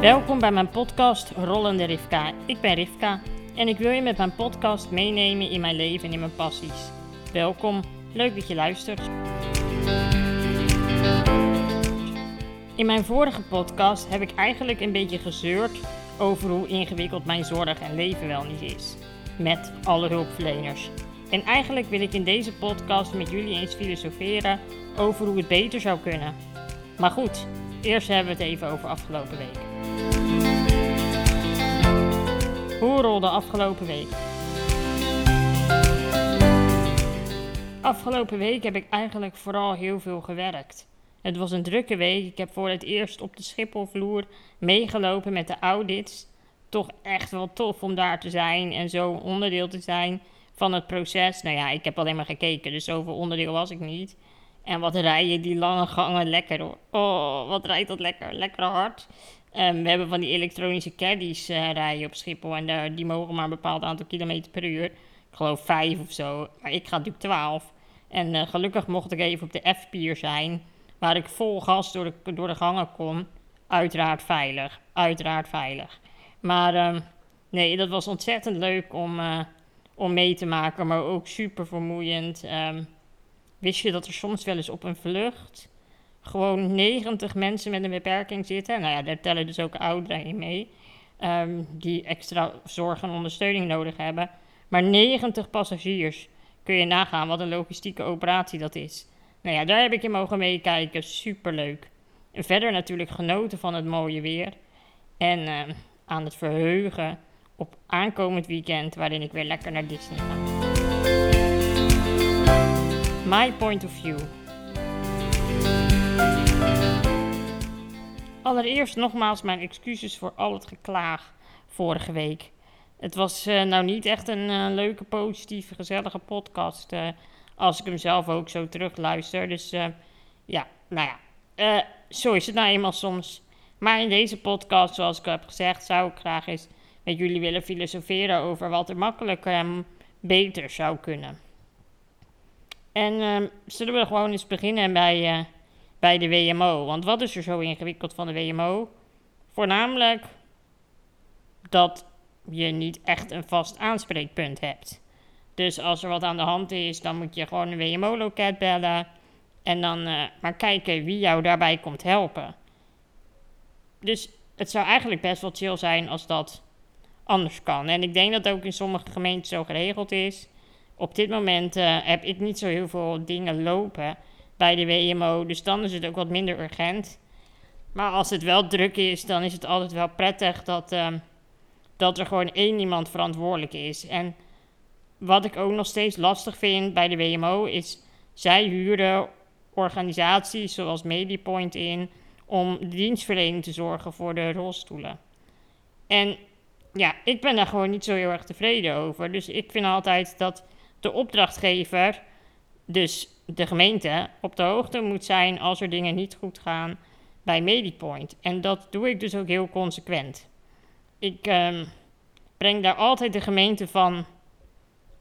Welkom bij mijn podcast Rollende Rivka. Ik ben Rivka en ik wil je met mijn podcast meenemen in mijn leven en in mijn passies. Welkom, leuk dat je luistert. In mijn vorige podcast heb ik eigenlijk een beetje gezeurd over hoe ingewikkeld mijn zorg en leven wel niet is. Met alle hulpverleners. En eigenlijk wil ik in deze podcast met jullie eens filosoferen over hoe het beter zou kunnen. Maar goed, eerst hebben we het even over afgelopen week. Hoe rolde afgelopen week? Afgelopen week heb ik eigenlijk vooral heel veel gewerkt. Het was een drukke week. Ik heb voor het eerst op de Schipholvloer meegelopen met de audits. Toch echt wel tof om daar te zijn en zo onderdeel te zijn van het proces. Nou ja, ik heb alleen maar gekeken, dus zoveel onderdeel was ik niet. En wat rijden die lange gangen lekker hoor. Oh, wat rijdt dat lekker. Lekker hard. Um, we hebben van die elektronische caddies uh, rijden op Schiphol. En uh, die mogen maar een bepaald aantal kilometer per uur. Ik geloof vijf of zo. Maar ik ga natuurlijk twaalf. En uh, gelukkig mocht ik even op de F-pier zijn. Waar ik vol gas door de, door de gangen kon. Uiteraard veilig. Uiteraard veilig. Maar um, nee, dat was ontzettend leuk om, om mee te maken. Maar ook super vermoeiend. Um, wist je dat er soms wel eens op een vlucht gewoon 90 mensen met een beperking zitten. Nou ja, daar tellen dus ook ouderen in mee. Um, die extra zorg en ondersteuning nodig hebben. Maar 90 passagiers. Kun je nagaan wat een logistieke operatie dat is. Nou ja, daar heb ik in mogen meekijken. Superleuk. En verder natuurlijk genoten van het mooie weer. En uh, aan het verheugen op aankomend weekend waarin ik weer lekker naar Disney ga. My point of view. Allereerst nogmaals mijn excuses voor al het geklaag vorige week. Het was uh, nou niet echt een uh, leuke, positieve, gezellige podcast. Uh, als ik hem zelf ook zo terugluister. Dus ja, nou ja. zo is het nou eenmaal soms. Maar in deze podcast, zoals ik heb gezegd, zou ik graag eens met jullie willen filosoferen over wat er makkelijker en beter zou kunnen. En zullen we gewoon eens beginnen bij bij de WMO. Want wat is er zo ingewikkeld van de WMO? Voornamelijk dat je niet echt een vast aanspreekpunt hebt. Dus als er wat aan de hand is, dan moet je gewoon een WMO-loket bellen. En dan uh, maar kijken wie jou daarbij komt helpen. Dus het zou eigenlijk best wel chill zijn als dat anders kan. En ik denk dat ook in sommige gemeenten zo geregeld is. Op dit moment uh, heb ik niet zo heel veel dingen lopen bij de WMO. Dus dan is het ook wat minder urgent. Maar als het wel druk is, dan is het altijd wel prettig dat, uh, dat er gewoon één iemand verantwoordelijk is. En wat ik ook nog steeds lastig vind bij de WMO is, zij huren organisaties zoals Medipoint in om dienstverlening te zorgen voor de rolstoelen. En ja, ik ben daar gewoon niet zo heel erg tevreden over. Dus ik vind altijd dat de opdrachtgever, dus de gemeente op de hoogte moet zijn als er dingen niet goed gaan bij Medipoint. En dat doe ik dus ook heel consequent. Ik um, breng daar altijd de gemeente van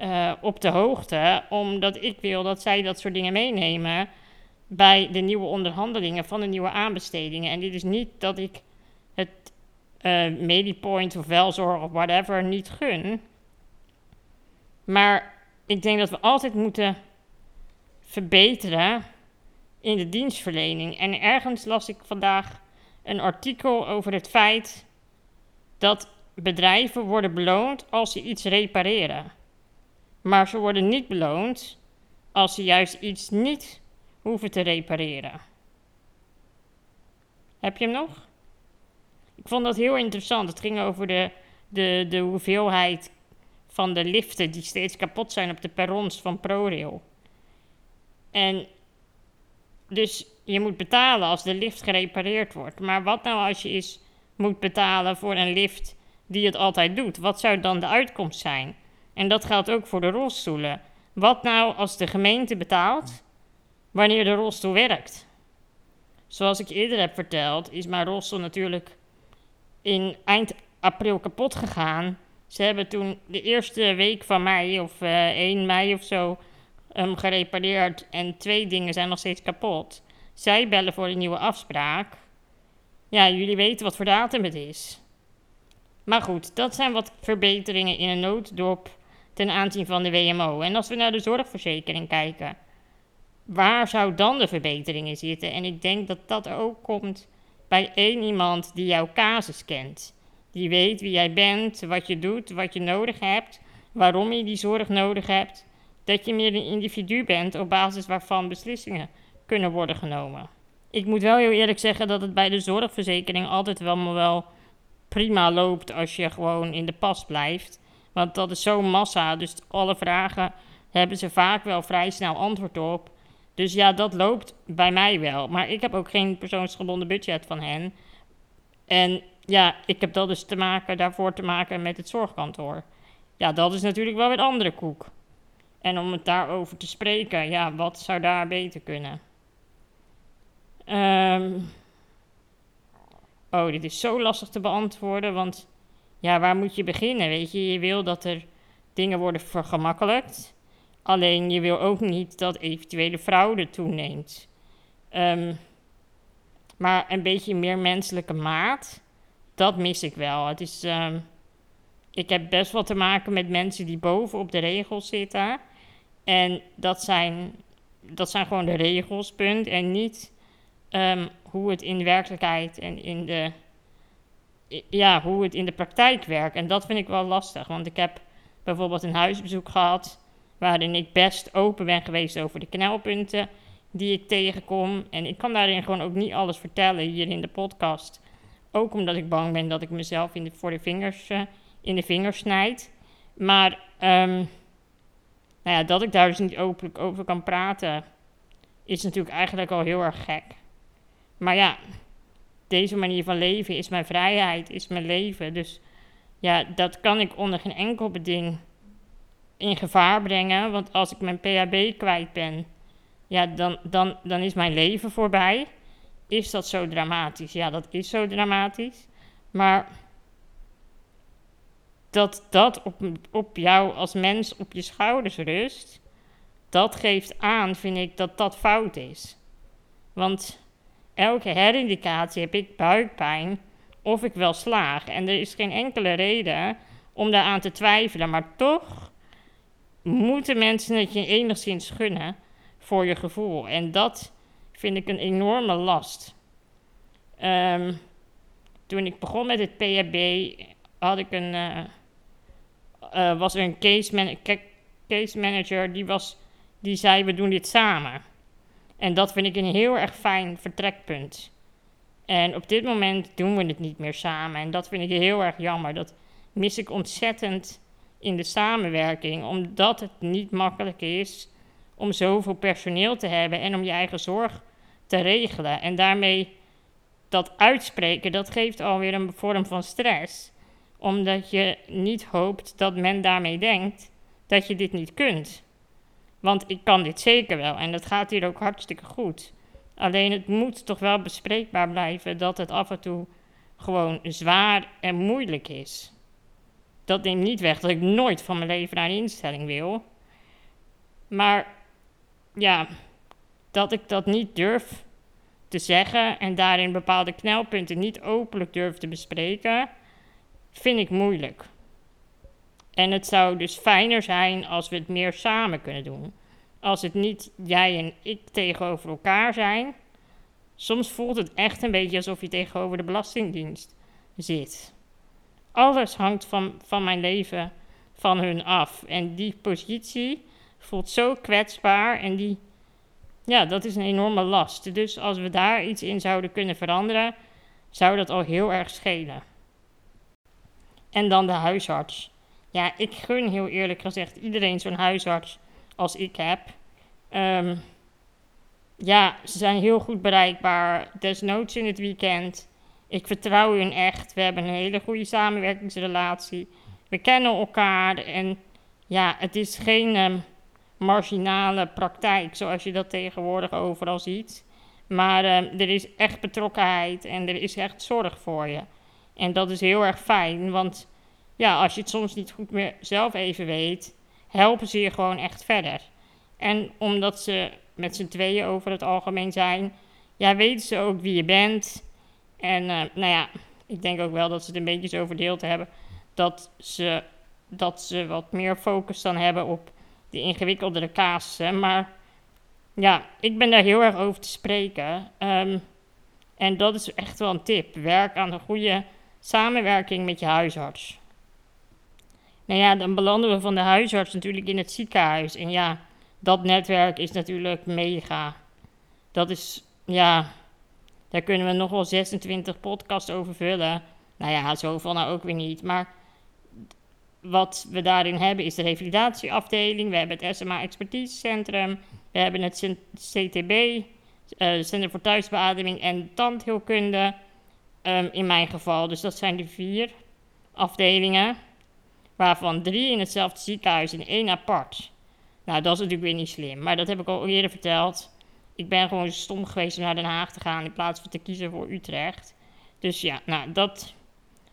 uh, op de hoogte, omdat ik wil dat zij dat soort dingen meenemen bij de nieuwe onderhandelingen van de nieuwe aanbestedingen. En dit is niet dat ik het uh, Medipoint of welzorg of whatever niet gun. Maar ik denk dat we altijd moeten verbeteren in de dienstverlening. En ergens las ik vandaag een artikel over het feit dat bedrijven worden beloond als ze iets repareren. Maar ze worden niet beloond als ze juist iets niet hoeven te repareren. Heb je hem nog? Ik vond dat heel interessant. Het ging over de, de, de hoeveelheid van de liften die steeds kapot zijn op de perrons van ProRail. En dus je moet betalen als de lift gerepareerd wordt. Maar wat nou als je eens moet betalen voor een lift die het altijd doet? Wat zou dan de uitkomst zijn? En dat geldt ook voor de rolstoelen. Wat nou als de gemeente betaalt wanneer de rolstoel werkt? Zoals ik eerder heb verteld, is mijn rolstoel natuurlijk in eind april kapot gegaan. Ze hebben toen de eerste week van mei of uh, eh, 1 mei of zo um, gerepareerd en twee dingen zijn nog steeds kapot. Zij bellen voor een nieuwe afspraak. ja, jullie weten wat voor datum het is. Maar goed, dat zijn wat verbeteringen in een nooddop ten aanzien van de WMO. En als we naar de zorgverzekering kijken, waar zou dan de verbeteringen zitten? En ik denk dat dat ook komt bij één iemand die jouw casus kent. Die weet wie jij bent, wat je doet, wat je nodig hebt, waarom je die zorg nodig hebt. Dat je meer een individu bent op basis waarvan beslissingen kunnen worden genomen. Ik moet wel heel eerlijk zeggen dat het bij de zorgverzekering altijd wel, wel prima loopt als je gewoon in de pas blijft. Want dat is zo'n massa, dus alle vragen hebben ze vaak wel vrij snel antwoord op. Dus ja, dat loopt bij mij wel. Maar ik heb ook geen persoonsgebonden budget van hen. En ja, ik heb dat dus te maken, daarvoor te maken met het zorgkantoor. Ja, dat is natuurlijk wel weer andere koek. En om het daarover te spreken, ja, wat zou daar beter kunnen? Um, oh, dit is zo lastig te beantwoorden, want ja, waar moet je beginnen? Weet je, je wil dat er dingen worden vergemakkelijkt. Alleen je wil ook niet dat eventuele fraude toeneemt. Um, maar een beetje meer menselijke maat, dat mis ik wel. Het is, um, ik heb best wel te maken met mensen die boven op de regels zitten. En dat zijn, dat zijn gewoon de regels, punt. En niet um, hoe het in de werkelijkheid en in de, ja, hoe het in de praktijk werkt. En dat vind ik wel lastig, want ik heb bijvoorbeeld een huisbezoek gehad waarin ik best open ben geweest over de knelpunten die ik tegenkom. En ik kan daarin gewoon ook niet alles vertellen hier in de podcast. Ook omdat ik bang ben dat ik mezelf in de, voor de vingers, uh, in de vingers snijd. Maar um, nou ja, dat ik daar dus niet openlijk over kan praten, is natuurlijk eigenlijk al heel erg gek. Maar ja, deze manier van leven is mijn vrijheid, is mijn leven. Dus ja, dat kan ik onder geen enkel beding in gevaar brengen. Want als ik mijn PHB kwijt ben, ja, dan, dan, dan is mijn leven voorbij. Is dat zo dramatisch? Ja, dat is zo dramatisch. Maar dat dat op, op jou als mens op je schouders rust, dat geeft aan, vind ik, dat dat fout is. Want elke herindicatie heb ik buikpijn of ik wel slaag. En er is geen enkele reden om daaraan te twijfelen. Maar toch moeten mensen het je enigszins gunnen voor je gevoel. En dat vind ik een enorme last. Um, toen ik begon met het PHB had ik een, uh, uh, was er een case, case manager die, was, die zei: We doen dit samen. En dat vind ik een heel erg fijn vertrekpunt. En op dit moment doen we het niet meer samen. En dat vind ik heel erg jammer. Dat mis ik ontzettend in de samenwerking, omdat het niet makkelijk is om zoveel personeel te hebben en om je eigen zorg te regelen. En daarmee dat uitspreken, dat geeft alweer een vorm van stress, omdat je niet hoopt dat men daarmee denkt dat je dit niet kunt. Want ik kan dit zeker wel en dat gaat hier ook hartstikke goed. Alleen het moet toch wel bespreekbaar blijven dat het af en toe gewoon zwaar en moeilijk is. Dat neemt niet weg dat ik nooit van mijn leven naar een instelling wil. Maar ja, dat ik dat niet durf te zeggen en daarin bepaalde knelpunten niet openlijk durf te bespreken, vind ik moeilijk. En het zou dus fijner zijn als we het meer samen kunnen doen. Als het niet jij en ik tegenover elkaar zijn. Soms voelt het echt een beetje alsof je tegenover de Belastingdienst zit. Alles hangt van, van mijn leven van hun af. En die positie voelt zo kwetsbaar en die, ja, dat is een enorme last. Dus als we daar iets in zouden kunnen veranderen, zou dat al heel erg schelen. En dan de huisarts. Ja, ik gun heel eerlijk gezegd iedereen zo'n huisarts als ik heb. Um, ja, ze zijn heel goed bereikbaar, desnoods in het weekend. Ik vertrouw hun echt. We hebben een hele goede samenwerkingsrelatie. We kennen elkaar en ja, het is geen um, marginale praktijk zoals je dat tegenwoordig overal ziet. Maar um, er is echt betrokkenheid en er is echt zorg voor je. En dat is heel erg fijn, want ja, als je het soms niet goed meer zelf even weet, helpen ze je gewoon echt verder. En omdat ze met z'n tweeën over het algemeen zijn, ja, weten ze ook wie je bent. En uh, nou ja, ik denk ook wel dat ze het een beetje zo verdeeld hebben. Dat ze, dat ze wat meer focus dan hebben op de ingewikkeldere casussen. Maar ja, ik ben daar heel erg over te spreken. Um, en dat is echt wel een tip. Werk aan een goede samenwerking met je huisarts. Nou ja, dan belanden we van de huisarts natuurlijk in het ziekenhuis. En ja, dat netwerk is natuurlijk mega. Dat is, ja, daar kunnen we nog wel 26 podcasts over vullen. Nou ja, zoveel nou ook weer niet. Maar wat we daarin hebben is de revalidatieafdeling. We hebben het SMA Expertisecentrum. We hebben het CTB, uh, eh, Centrum voor Thuisbeademing en Tandheelkunde. Um, in mijn geval. Dus dat zijn de vier afdelingen. Waarvan drie in hetzelfde ziekenhuis en één apart. Nou, dat is natuurlijk weer niet slim. Maar dat heb ik al eerder verteld. Ik ben gewoon stom geweest om naar Den Haag te gaan in plaats van te kiezen voor Utrecht. Dus ja, nou, dat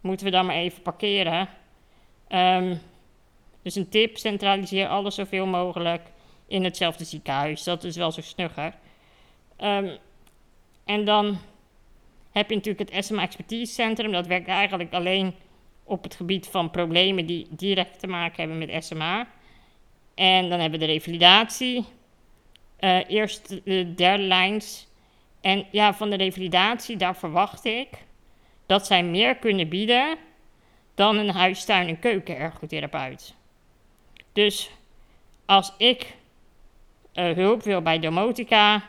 moeten we dan maar even parkeren. Um, dus een tip: centraliseer alles zoveel mogelijk in hetzelfde ziekenhuis. Dat is wel zo snugger. Um, en dan heb je natuurlijk het SMA Expertise Centrum. Dat werkt eigenlijk alleen op het gebied van problemen die direct te maken hebben met SMA. En dan hebben we de revalidatie. Uh, eerst de derde lijns. En ja, van de revalidatie, daar verwacht ik dat zij meer kunnen bieden dan een huistuin- en keukenergotherapeut. Dus als ik uh, hulp wil bij domotica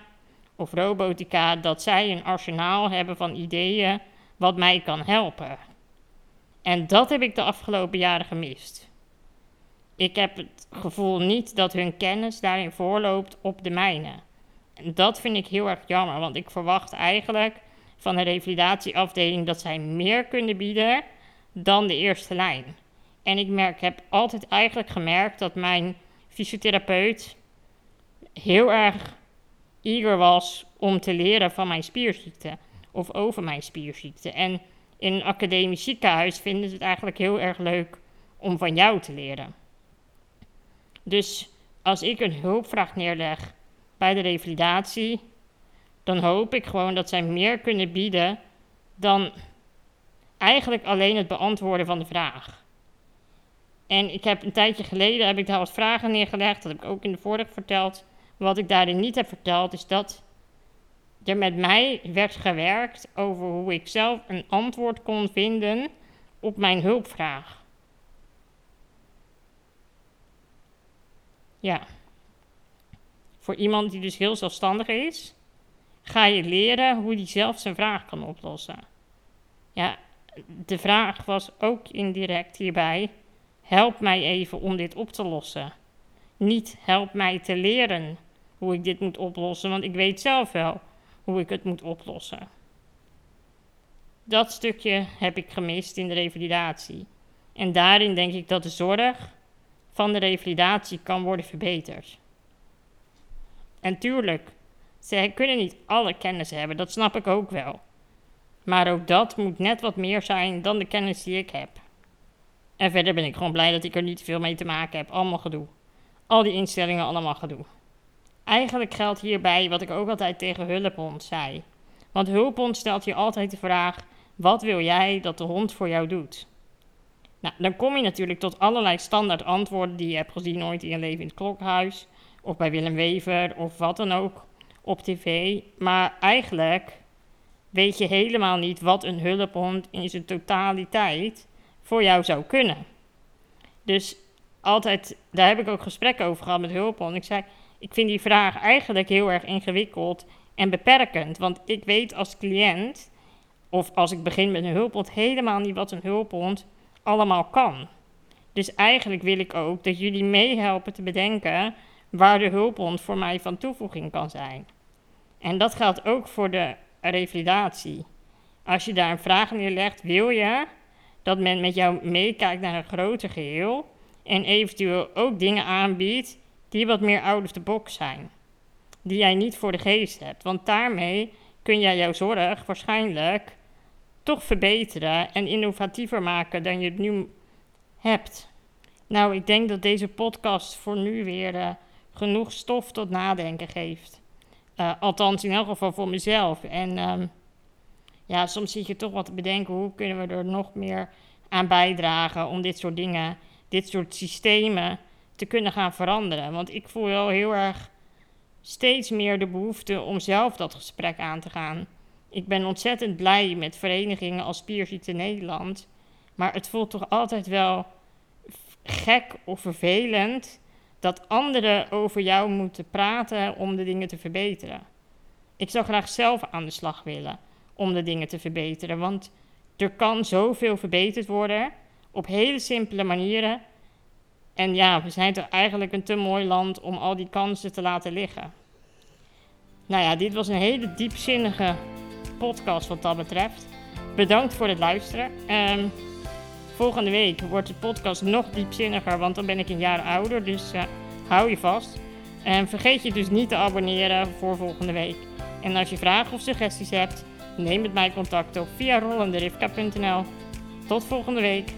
of robotica, dat zij een arsenaal hebben van ideeën wat mij kan helpen. En dat heb ik de afgelopen jaren gemist. Ik heb het gevoel niet dat hun kennis daarin voorloopt op de mijne. En dat vind ik heel erg jammer, want ik verwacht eigenlijk van de revalidatieafdeling dat zij meer kunnen bieden dan de eerste lijn. En ik merk, heb altijd eigenlijk gemerkt dat mijn fysiotherapeut heel erg eager was om te leren van mijn spierziekte of over mijn spierziekte. En in een academisch ziekenhuis vinden ze het eigenlijk heel erg leuk om van jou te leren. Dus als ik een hulpvraag neerleg bij de revalidatie, dan hoop ik gewoon dat zij meer kunnen bieden dan eigenlijk alleen het beantwoorden van de vraag. En ik heb een tijdje geleden heb ik daar wat vragen neergelegd, dat heb ik ook in de vorige verteld. Wat ik daarin niet heb verteld is dat er met mij werd gewerkt over hoe ik zelf een antwoord kon vinden op mijn hulpvraag. Ja. Voor iemand die dus heel zelfstandig is, ga je leren hoe die zelf zijn vraag kan oplossen. Ja, de vraag was ook indirect hierbij: help mij even om dit op te lossen. Niet help mij te leren hoe ik dit moet oplossen, want ik weet zelf wel hoe ik het moet oplossen. Dat stukje heb ik gemist in de revalidatie. En daarin denk ik dat de zorg van de revalidatie kan worden verbeterd. En tuurlijk, zij kunnen niet alle kennis hebben, dat snap ik ook wel. Maar ook dat moet net wat meer zijn dan de kennis die ik heb. En verder ben ik gewoon blij dat ik er niet veel mee te maken heb. Allemaal gedoe. Al die instellingen, allemaal gedoe. Eigenlijk geldt hierbij wat ik ook altijd tegen Hulphond zei. Want Hulphond stelt je altijd de vraag: wat wil jij dat de hond voor jou doet? Nou, dan kom je natuurlijk tot allerlei standaard antwoorden die je hebt gezien ooit in je leven in het klokhuis, of bij Willem Wever, of wat dan ook op tv. Maar eigenlijk weet je helemaal niet wat een hulphond in zijn totaliteit voor jou zou kunnen. Dus altijd, daar heb ik ook gesprekken over gehad met hulphond. Ik zei, ik vind die vraag eigenlijk heel erg ingewikkeld en beperkend. Want ik weet als cliënt, of als ik begin met een hulphond, helemaal niet wat een hulphond allemaal kan. Dus eigenlijk wil ik ook dat jullie meehelpen te bedenken waar de hulphond voor mij van toevoeging kan zijn. En dat geldt ook voor de revalidatie. Als je daar een vraag neerlegt, wil je dat men met jou meekijkt naar een groter geheel en eventueel ook dingen aanbiedt die wat meer out of the box zijn. Die jij niet voor de geest hebt. Want daarmee kun jij jouw zorg waarschijnlijk toch verbeteren en innovatiever maken dan je het nu hebt. Nou, ik denk dat deze podcast voor nu weer uh, genoeg stof tot nadenken geeft. Uh, althans, in elk geval voor mezelf. En um, ja, soms zit je toch wat te bedenken, hoe kunnen we er nog meer aan bijdragen om dit soort dingen, dit soort systemen te kunnen gaan veranderen. Want ik voel wel heel erg steeds meer de behoefte om zelf dat gesprek aan te gaan. Ik ben ontzettend blij met verenigingen als Spierziekte Nederland. Maar het voelt toch altijd wel gek of vervelend dat anderen over jou moeten praten om de dingen te verbeteren. Ik zou graag zelf aan de slag willen om de dingen te verbeteren, want er kan zoveel verbeterd worden op hele simpele manieren. En ja, we zijn toch eigenlijk een te mooi land om al die kansen te laten liggen. Nou ja, dit was een hele diepzinnige podcast wat dat betreft. Bedankt voor het luisteren. Um, volgende week wordt de podcast nog diepzinniger, want dan ben ik een jaar ouder. Dus uh, hou je vast. En vergeet je dus niet te abonneren voor volgende week. En als je vragen of suggesties hebt, neem met mij contact op via rollenderivka.nl. Tot volgende week.